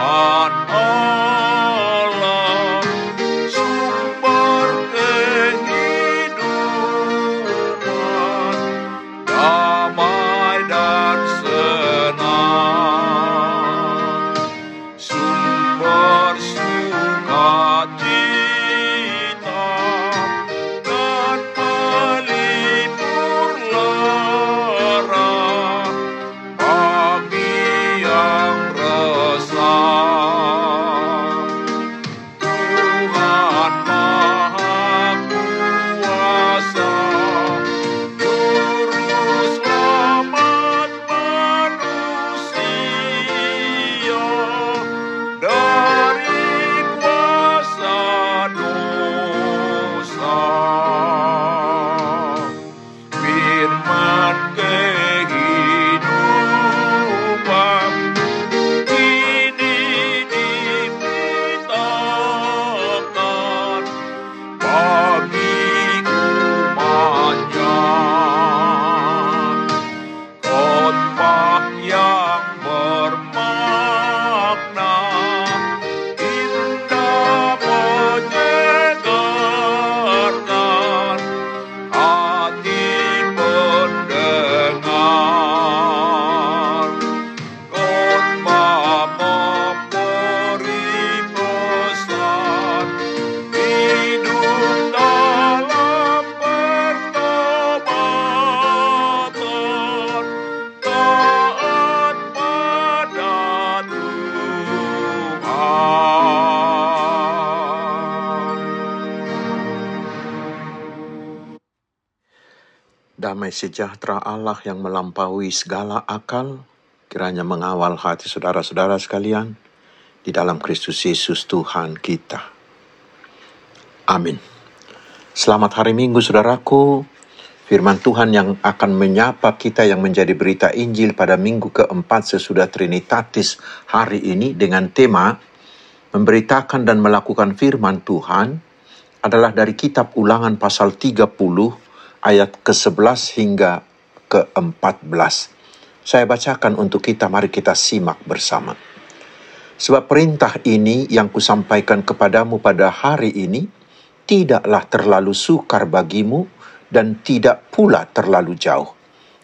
Tuhan Damai sejahtera Allah yang melampaui segala akal, kiranya mengawal hati saudara-saudara sekalian di dalam Kristus Yesus Tuhan kita. Amin. Selamat hari Minggu saudaraku. Firman Tuhan yang akan menyapa kita yang menjadi berita Injil pada minggu keempat sesudah Trinitatis hari ini dengan tema memberitakan dan melakukan firman Tuhan adalah dari kitab ulangan pasal 30 ayat ke-11 hingga ke-14. Saya bacakan untuk kita, mari kita simak bersama. Sebab perintah ini yang kusampaikan kepadamu pada hari ini tidaklah terlalu sukar bagimu dan tidak pula terlalu jauh.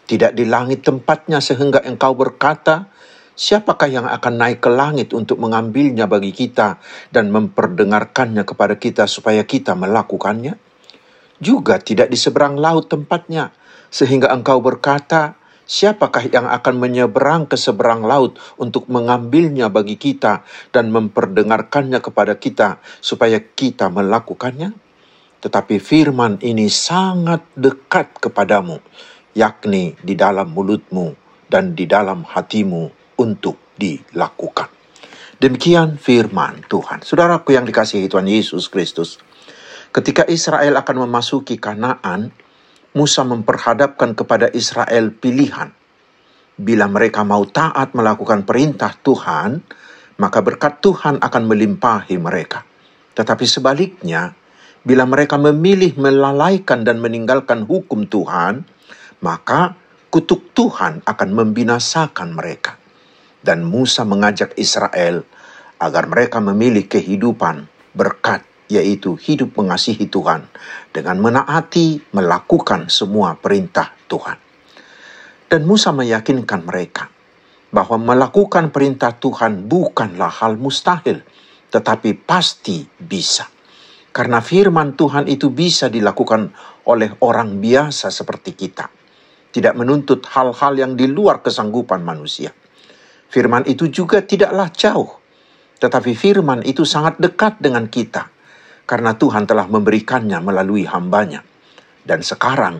Tidak di langit tempatnya sehingga engkau berkata, Siapakah yang akan naik ke langit untuk mengambilnya bagi kita dan memperdengarkannya kepada kita supaya kita melakukannya? Juga tidak di seberang laut tempatnya, sehingga engkau berkata, Siapakah yang akan menyeberang ke seberang laut untuk mengambilnya bagi kita dan memperdengarkannya kepada kita supaya kita melakukannya? Tetapi firman ini sangat dekat kepadamu, yakni di dalam mulutmu dan di dalam hatimu untuk dilakukan. Demikian firman Tuhan. Saudaraku yang dikasihi Tuhan Yesus Kristus, ketika Israel akan memasuki Kanaan, Musa memperhadapkan kepada Israel pilihan. Bila mereka mau taat melakukan perintah Tuhan, maka berkat Tuhan akan melimpahi mereka. Tetapi sebaliknya, bila mereka memilih melalaikan dan meninggalkan hukum Tuhan, maka kutuk Tuhan akan membinasakan mereka dan Musa mengajak Israel agar mereka memilih kehidupan berkat yaitu hidup mengasihi Tuhan dengan menaati melakukan semua perintah Tuhan. Dan Musa meyakinkan mereka bahwa melakukan perintah Tuhan bukanlah hal mustahil, tetapi pasti bisa. Karena firman Tuhan itu bisa dilakukan oleh orang biasa seperti kita. Tidak menuntut hal-hal yang di luar kesanggupan manusia. Firman itu juga tidaklah jauh, tetapi firman itu sangat dekat dengan kita, karena Tuhan telah memberikannya melalui hambanya. Dan sekarang,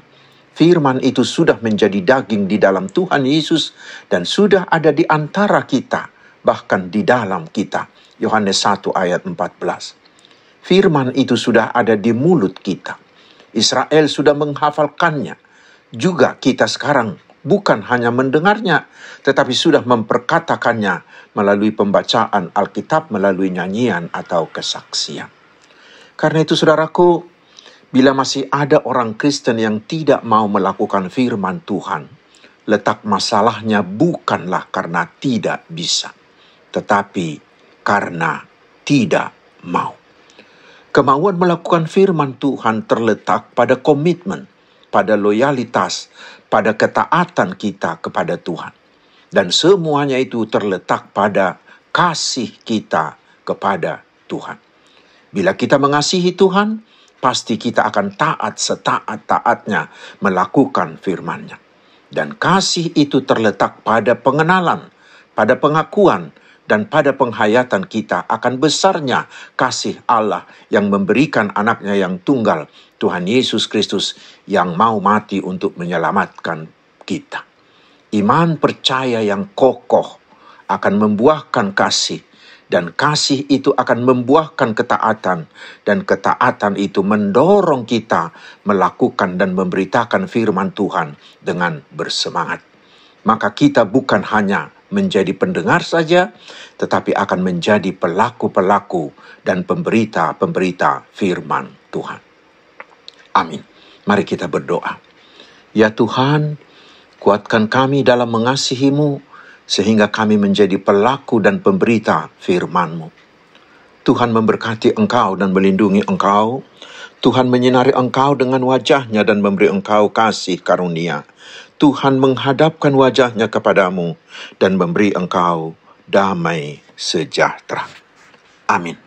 firman itu sudah menjadi daging di dalam Tuhan Yesus dan sudah ada di antara kita, bahkan di dalam kita. Yohanes 1 ayat 14. Firman itu sudah ada di mulut kita. Israel sudah menghafalkannya. Juga kita sekarang bukan hanya mendengarnya, tetapi sudah memperkatakannya melalui pembacaan Alkitab, melalui nyanyian atau kesaksian. Karena itu, saudaraku, bila masih ada orang Kristen yang tidak mau melakukan firman Tuhan, letak masalahnya bukanlah karena tidak bisa, tetapi karena tidak mau. Kemauan melakukan firman Tuhan terletak pada komitmen, pada loyalitas, pada ketaatan kita kepada Tuhan. Dan semuanya itu terletak pada kasih kita kepada Tuhan. Bila kita mengasihi Tuhan, pasti kita akan taat setaat-taatnya melakukan firman-Nya. Dan kasih itu terletak pada pengenalan, pada pengakuan, dan pada penghayatan kita akan besarnya kasih Allah yang memberikan anaknya yang tunggal, Tuhan Yesus Kristus yang mau mati untuk menyelamatkan kita. Iman percaya yang kokoh akan membuahkan kasih, dan kasih itu akan membuahkan ketaatan, dan ketaatan itu mendorong kita melakukan dan memberitakan firman Tuhan dengan bersemangat. Maka kita bukan hanya menjadi pendengar saja, tetapi akan menjadi pelaku-pelaku dan pemberita-pemberita firman Tuhan. Amin. Mari kita berdoa. Ya Tuhan, kuatkan kami dalam mengasihimu, sehingga kami menjadi pelaku dan pemberita firman-Mu. Tuhan memberkati engkau dan melindungi engkau. Tuhan menyinari engkau dengan wajahnya dan memberi engkau kasih karunia. Tuhan menghadapkan wajahnya kepadamu dan memberi engkau damai sejahtera. Amin.